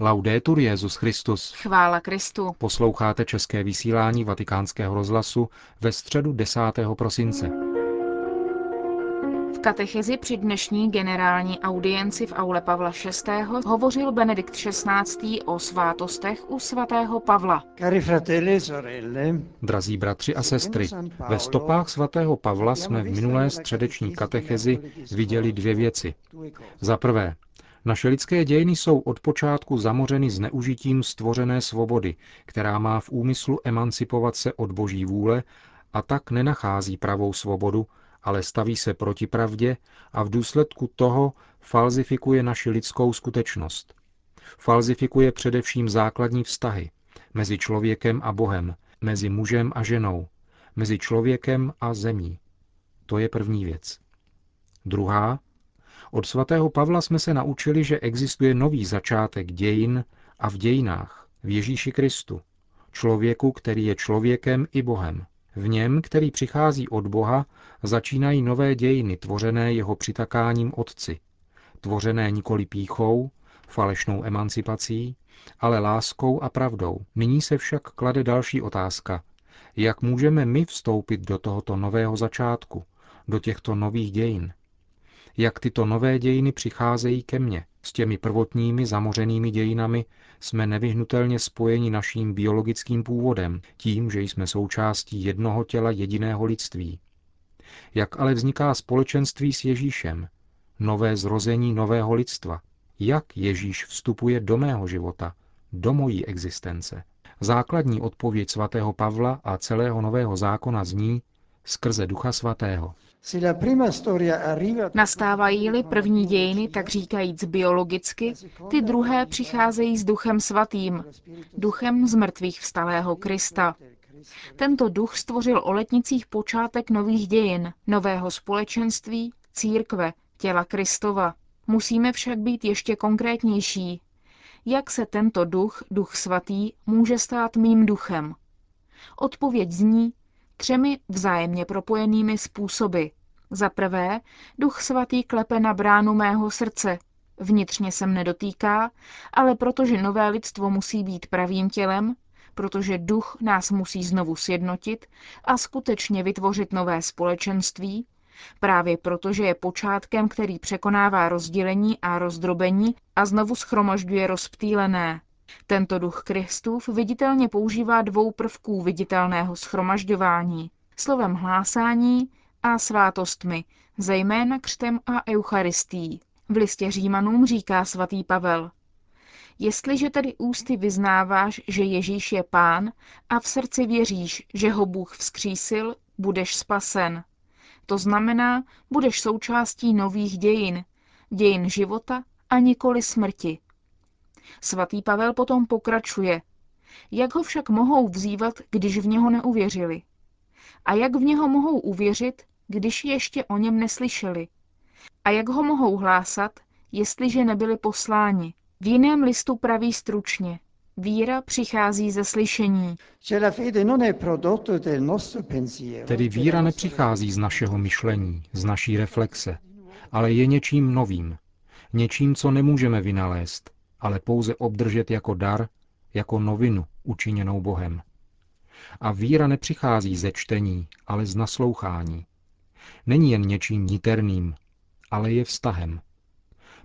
Laudetur Jezus Christus. Chvála Kristu. Posloucháte české vysílání Vatikánského rozhlasu ve středu 10. prosince. V katechezi při dnešní generální audienci v aule Pavla VI. hovořil Benedikt XVI. o svátostech u svatého Pavla. E Drazí bratři a sestry, ve stopách svatého Pavla jsme v minulé středeční katechezi viděli dvě věci. Za prvé, naše lidské dějiny jsou od počátku zamořeny zneužitím stvořené svobody, která má v úmyslu emancipovat se od boží vůle a tak nenachází pravou svobodu, ale staví se proti pravdě a v důsledku toho falzifikuje naši lidskou skutečnost. Falzifikuje především základní vztahy mezi člověkem a Bohem, mezi mužem a ženou, mezi člověkem a zemí. To je první věc. Druhá, od svatého Pavla jsme se naučili, že existuje nový začátek dějin a v dějinách, v Ježíši Kristu, člověku, který je člověkem i Bohem. V něm, který přichází od Boha, začínají nové dějiny, tvořené jeho přitakáním Otci. Tvořené nikoli píchou, falešnou emancipací, ale láskou a pravdou. Nyní se však klade další otázka. Jak můžeme my vstoupit do tohoto nového začátku, do těchto nových dějin? Jak tyto nové dějiny přicházejí ke mně. S těmi prvotními zamořenými dějinami jsme nevyhnutelně spojeni naším biologickým původem, tím, že jsme součástí jednoho těla jediného lidství. Jak ale vzniká společenství s Ježíšem, nové zrození nového lidstva, jak Ježíš vstupuje do mého života, do mojí existence. Základní odpověď svatého Pavla a celého nového zákona zní skrze Ducha Svatého. Nastávají-li první dějiny, tak říkajíc biologicky, ty druhé přicházejí s duchem svatým, duchem z mrtvých vstalého Krista. Tento duch stvořil o letnicích počátek nových dějin, nového společenství, církve, těla Kristova. Musíme však být ještě konkrétnější. Jak se tento duch, duch svatý, může stát mým duchem? Odpověď zní třemi vzájemně propojenými způsoby. Za prvé, duch svatý klepe na bránu mého srdce. Vnitřně se mne dotýká, ale protože nové lidstvo musí být pravým tělem, protože duch nás musí znovu sjednotit a skutečně vytvořit nové společenství, právě protože je počátkem, který překonává rozdělení a rozdrobení a znovu schromažďuje rozptýlené. Tento duch Kristův viditelně používá dvou prvků viditelného schromažďování. Slovem hlásání a svátostmi, zejména křtem a eucharistí. V listě Římanům říká svatý Pavel. Jestliže tedy ústy vyznáváš, že Ježíš je pán a v srdci věříš, že ho Bůh vzkřísil, budeš spasen. To znamená, budeš součástí nových dějin, dějin života a nikoli smrti. Svatý Pavel potom pokračuje. Jak ho však mohou vzývat, když v něho neuvěřili? A jak v něho mohou uvěřit, když ještě o něm neslyšeli? A jak ho mohou hlásat, jestliže nebyli posláni? V jiném listu praví stručně. Víra přichází ze slyšení. Tedy víra nepřichází z našeho myšlení, z naší reflexe, ale je něčím novým, něčím, co nemůžeme vynalézt, ale pouze obdržet jako dar, jako novinu učiněnou Bohem. A víra nepřichází ze čtení, ale z naslouchání. Není jen něčím niterným, ale je vztahem.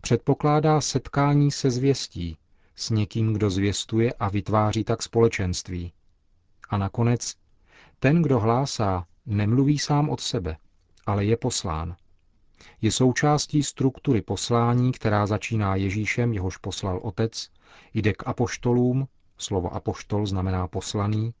Předpokládá setkání se zvěstí, s někým, kdo zvěstuje a vytváří tak společenství. A nakonec, ten, kdo hlásá, nemluví sám od sebe, ale je poslán. Je součástí struktury poslání, která začíná Ježíšem, jehož poslal Otec, jde k apoštolům, slovo apoštol znamená poslaný,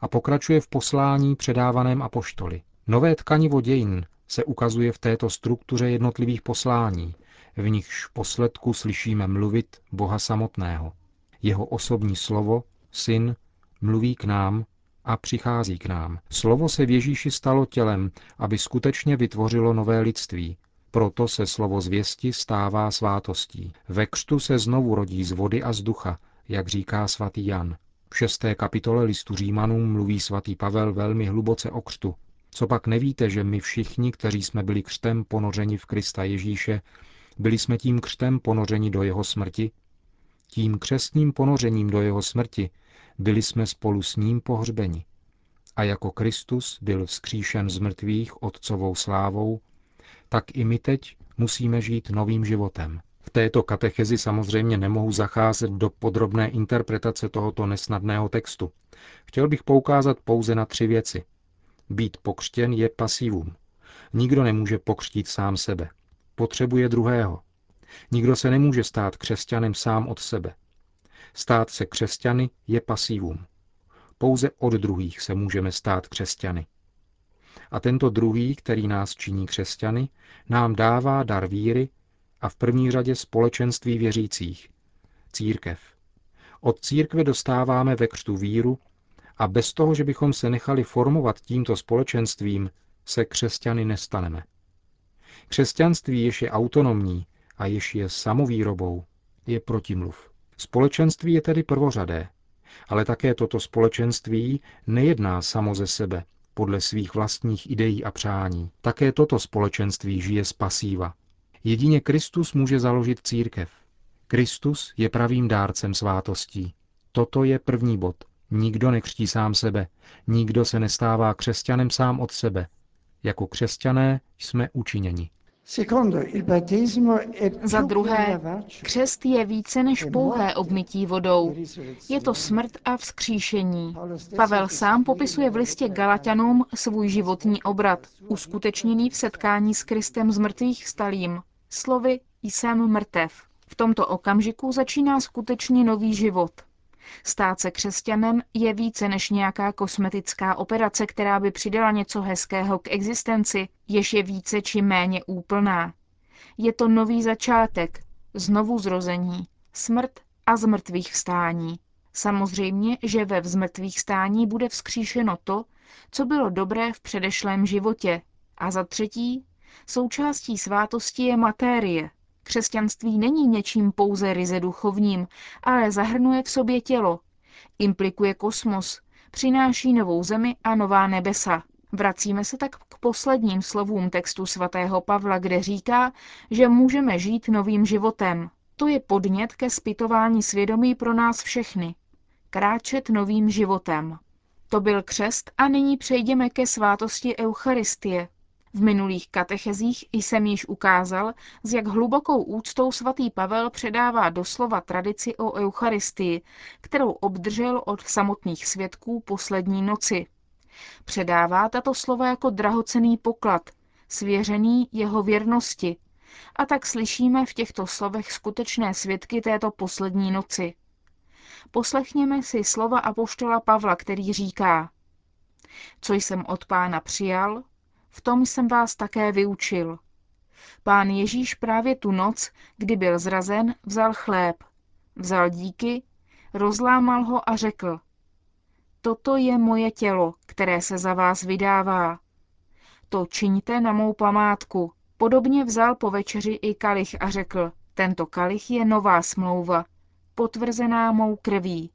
a pokračuje v poslání předávaném apoštoli. Nové tkanivo dějin se ukazuje v této struktuře jednotlivých poslání, v nichž posledku slyšíme mluvit Boha samotného. Jeho osobní slovo, syn, mluví k nám a přichází k nám. Slovo se v Ježíši stalo tělem, aby skutečně vytvořilo nové lidství. Proto se slovo zvěsti stává svátostí. Ve křtu se znovu rodí z vody a z ducha, jak říká svatý Jan. V šesté kapitole listu Římanům mluví svatý Pavel velmi hluboce o křtu. Co pak nevíte, že my všichni, kteří jsme byli křtem ponořeni v Krista Ježíše, byli jsme tím křtem ponořeni do jeho smrti? Tím křestním ponořením do jeho smrti byli jsme spolu s ním pohřbeni. A jako Kristus byl vzkříšen z mrtvých otcovou slávou, tak i my teď musíme žít novým životem. V této katechezi samozřejmě nemohu zacházet do podrobné interpretace tohoto nesnadného textu. Chtěl bych poukázat pouze na tři věci. Být pokřtěn je pasivum. Nikdo nemůže pokřtít sám sebe. Potřebuje druhého. Nikdo se nemůže stát křesťanem sám od sebe. Stát se křesťany je pasivum. Pouze od druhých se můžeme stát křesťany. A tento druhý, který nás činí křesťany, nám dává dar víry a v první řadě společenství věřících, církev. Od církve dostáváme ve křtu víru a bez toho, že bychom se nechali formovat tímto společenstvím, se křesťany nestaneme. Křesťanství, jež je autonomní a jež je samovýrobou, je protimluv. Společenství je tedy prvořadé, ale také toto společenství nejedná samo ze sebe, podle svých vlastních ideí a přání. Také toto společenství žije z pasíva. Jedině Kristus může založit církev. Kristus je pravým dárcem svátostí. Toto je první bod. Nikdo nekřtí sám sebe, nikdo se nestává křesťanem sám od sebe. Jako křesťané jsme učiněni. Za druhé, křest je více než pouhé obmytí vodou. Je to smrt a vzkříšení. Pavel sám popisuje v listě Galatianům svůj životní obrat, uskutečněný v setkání s Kristem z mrtvých stalým. Slovy jsem mrtev. V tomto okamžiku začíná skutečně nový život. Stát se křesťanem je více než nějaká kosmetická operace, která by přidala něco hezkého k existenci, jež je více či méně úplná. Je to nový začátek, znovu zrození, smrt a zmrtvých vstání. Samozřejmě, že ve vzmrtvých stání bude vzkříšeno to, co bylo dobré v předešlém životě. A za třetí, součástí svátosti je matérie, Křesťanství není něčím pouze ryze duchovním, ale zahrnuje v sobě tělo, implikuje kosmos, přináší novou zemi a nová nebesa. Vracíme se tak k posledním slovům textu svatého Pavla, kde říká, že můžeme žít novým životem. To je podnět ke zpytování svědomí pro nás všechny. Kráčet novým životem. To byl křest a nyní přejdeme ke svátosti Eucharistie, v minulých katechezích jsem již ukázal, s jak hlubokou úctou svatý Pavel předává doslova tradici o Eucharistii, kterou obdržel od samotných svědků poslední noci. Předává tato slova jako drahocený poklad, svěřený jeho věrnosti. A tak slyšíme v těchto slovech skutečné svědky této poslední noci. Poslechněme si slova apoštola Pavla, který říká, co jsem od pána přijal, v tom jsem vás také vyučil. Pán Ježíš právě tu noc, kdy byl zrazen, vzal chléb, vzal díky, rozlámal ho a řekl, toto je moje tělo, které se za vás vydává. To čiňte na mou památku. Podobně vzal po večeři i kalich a řekl, tento kalich je nová smlouva, potvrzená mou krví.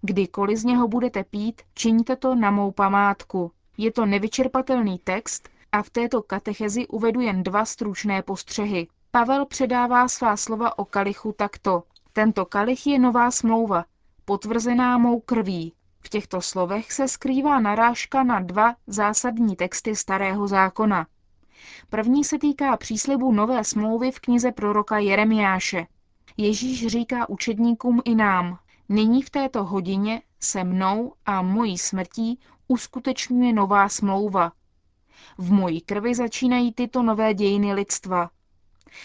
Kdykoliv z něho budete pít, čiňte to na mou památku. Je to nevyčerpatelný text a v této katechezi uvedu jen dva stručné postřehy. Pavel předává svá slova o kalichu takto. Tento kalich je nová smlouva, potvrzená mou krví. V těchto slovech se skrývá narážka na dva zásadní texty Starého zákona. První se týká příslibu nové smlouvy v knize proroka Jeremiáše. Ježíš říká učedníkům i nám, nyní v této hodině se mnou a mojí smrtí uskutečňuje nová smlouva. V mojí krvi začínají tyto nové dějiny lidstva.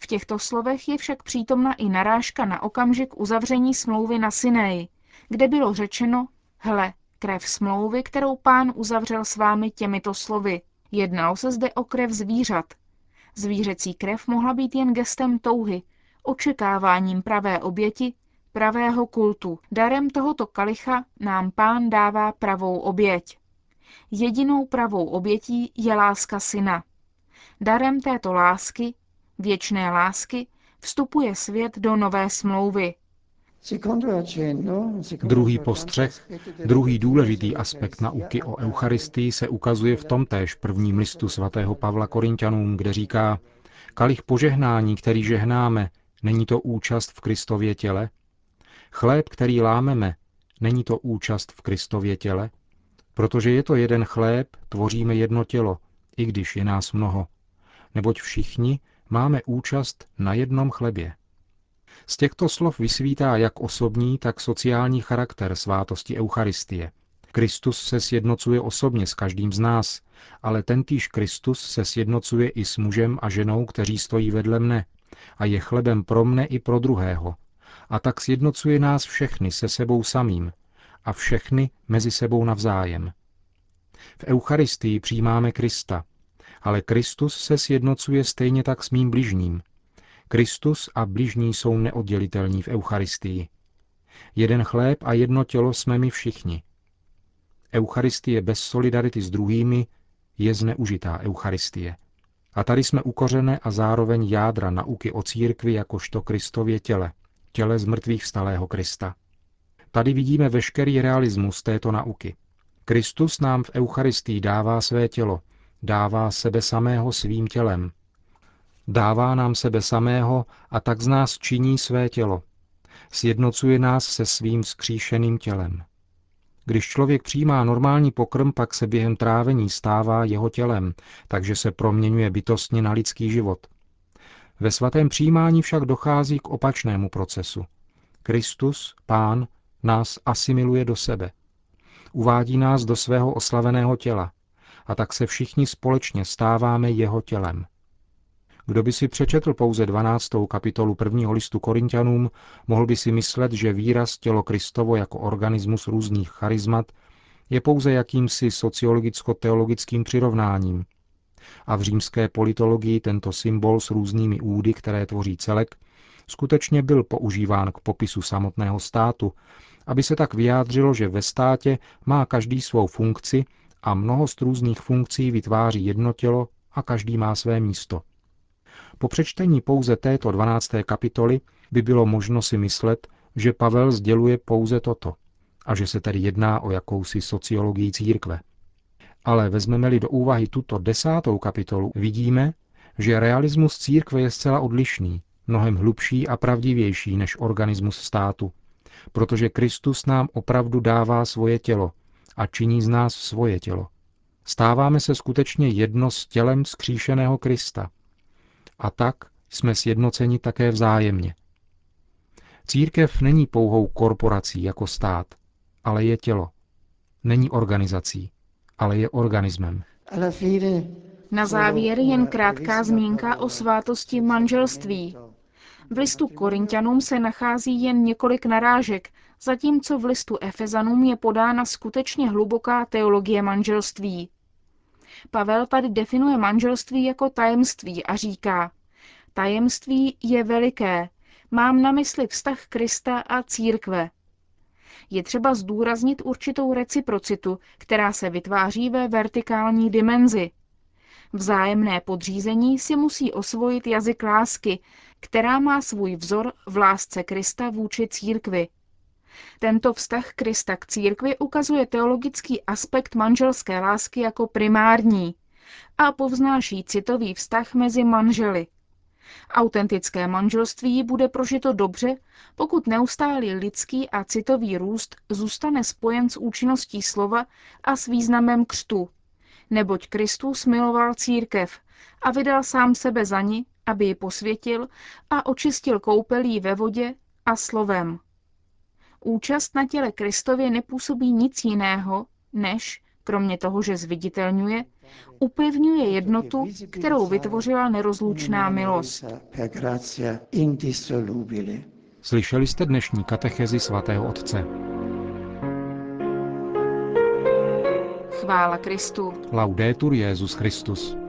V těchto slovech je však přítomna i narážka na okamžik uzavření smlouvy na Sineji, kde bylo řečeno, hle, krev smlouvy, kterou pán uzavřel s vámi těmito slovy. Jednalo se zde o krev zvířat. Zvířecí krev mohla být jen gestem touhy, očekáváním pravé oběti, pravého kultu. Darem tohoto kalicha nám pán dává pravou oběť. Jedinou pravou obětí je láska syna. Darem této lásky, věčné lásky, vstupuje svět do nové smlouvy. Druhý postřeh, druhý důležitý aspekt nauky o Eucharistii se ukazuje v tomtéž prvním listu svatého Pavla Korintianům, kde říká, kalich požehnání, který žehnáme, není to účast v Kristově těle? Chléb, který lámeme, není to účast v Kristově těle? Protože je to jeden chléb, tvoříme jedno tělo, i když je nás mnoho. Neboť všichni máme účast na jednom chlebě. Z těchto slov vysvítá jak osobní, tak sociální charakter svátosti Eucharistie. Kristus se sjednocuje osobně s každým z nás, ale tentýž Kristus se sjednocuje i s mužem a ženou, kteří stojí vedle mne a je chlebem pro mne i pro druhého. A tak sjednocuje nás všechny se sebou samým a všechny mezi sebou navzájem. V Eucharistii přijímáme Krista, ale Kristus se sjednocuje stejně tak s mým bližním. Kristus a bližní jsou neoddělitelní v Eucharistii. Jeden chléb a jedno tělo jsme my všichni. Eucharistie bez solidarity s druhými je zneužitá Eucharistie. A tady jsme ukořené a zároveň jádra nauky o církvi jakožto Kristově těle, těle z mrtvých vstalého Krista. Tady vidíme veškerý realismus této nauky. Kristus nám v Eucharistii dává své tělo, dává sebe samého svým tělem. Dává nám sebe samého a tak z nás činí své tělo. Sjednocuje nás se svým skříšeným tělem. Když člověk přijímá normální pokrm, pak se během trávení stává jeho tělem, takže se proměňuje bytostně na lidský život. Ve svatém přijímání však dochází k opačnému procesu. Kristus, Pán, nás asimiluje do sebe. Uvádí nás do svého oslaveného těla a tak se všichni společně stáváme jeho tělem. Kdo by si přečetl pouze 12. kapitolu prvního listu Korintianům, mohl by si myslet, že výraz tělo Kristovo jako organismus různých charizmat je pouze jakýmsi sociologicko-teologickým přirovnáním. A v římské politologii tento symbol s různými údy, které tvoří celek, skutečně byl používán k popisu samotného státu, aby se tak vyjádřilo, že ve státě má každý svou funkci a mnoho z různých funkcí vytváří jedno tělo a každý má své místo. Po přečtení pouze této 12. kapitoly by bylo možno si myslet, že Pavel sděluje pouze toto a že se tedy jedná o jakousi sociologii církve. Ale vezmeme-li do úvahy tuto desátou kapitolu, vidíme, že realismus církve je zcela odlišný, mnohem hlubší a pravdivější než organismus státu, protože Kristus nám opravdu dává svoje tělo a činí z nás svoje tělo. Stáváme se skutečně jedno s tělem skříšeného Krista, a tak jsme sjednoceni také vzájemně. Církev není pouhou korporací jako stát, ale je tělo. Není organizací, ale je organismem. Na závěr jen krátká zmínka o svátosti manželství. V listu Korintianům se nachází jen několik narážek, zatímco v listu Efezanům je podána skutečně hluboká teologie manželství. Pavel tady definuje manželství jako tajemství a říká, tajemství je veliké, mám na mysli vztah Krista a církve. Je třeba zdůraznit určitou reciprocitu, která se vytváří ve vertikální dimenzi. Vzájemné podřízení si musí osvojit jazyk lásky, která má svůj vzor v lásce Krista vůči církvi. Tento vztah Krista k církvi ukazuje teologický aspekt manželské lásky jako primární a povznáší citový vztah mezi manželi. Autentické manželství bude prožito dobře, pokud neustálý lidský a citový růst zůstane spojen s účinností slova a s významem křtu. Neboť Kristus miloval církev a vydal sám sebe za ní, aby ji posvětil a očistil koupelí ve vodě a slovem. Účast na těle Kristově nepůsobí nic jiného, než, kromě toho, že zviditelňuje, upevňuje jednotu, kterou vytvořila nerozlučná milost. Slyšeli jste dnešní katechezi svatého otce. Chvála Kristu. Laudetur Jezus Christus.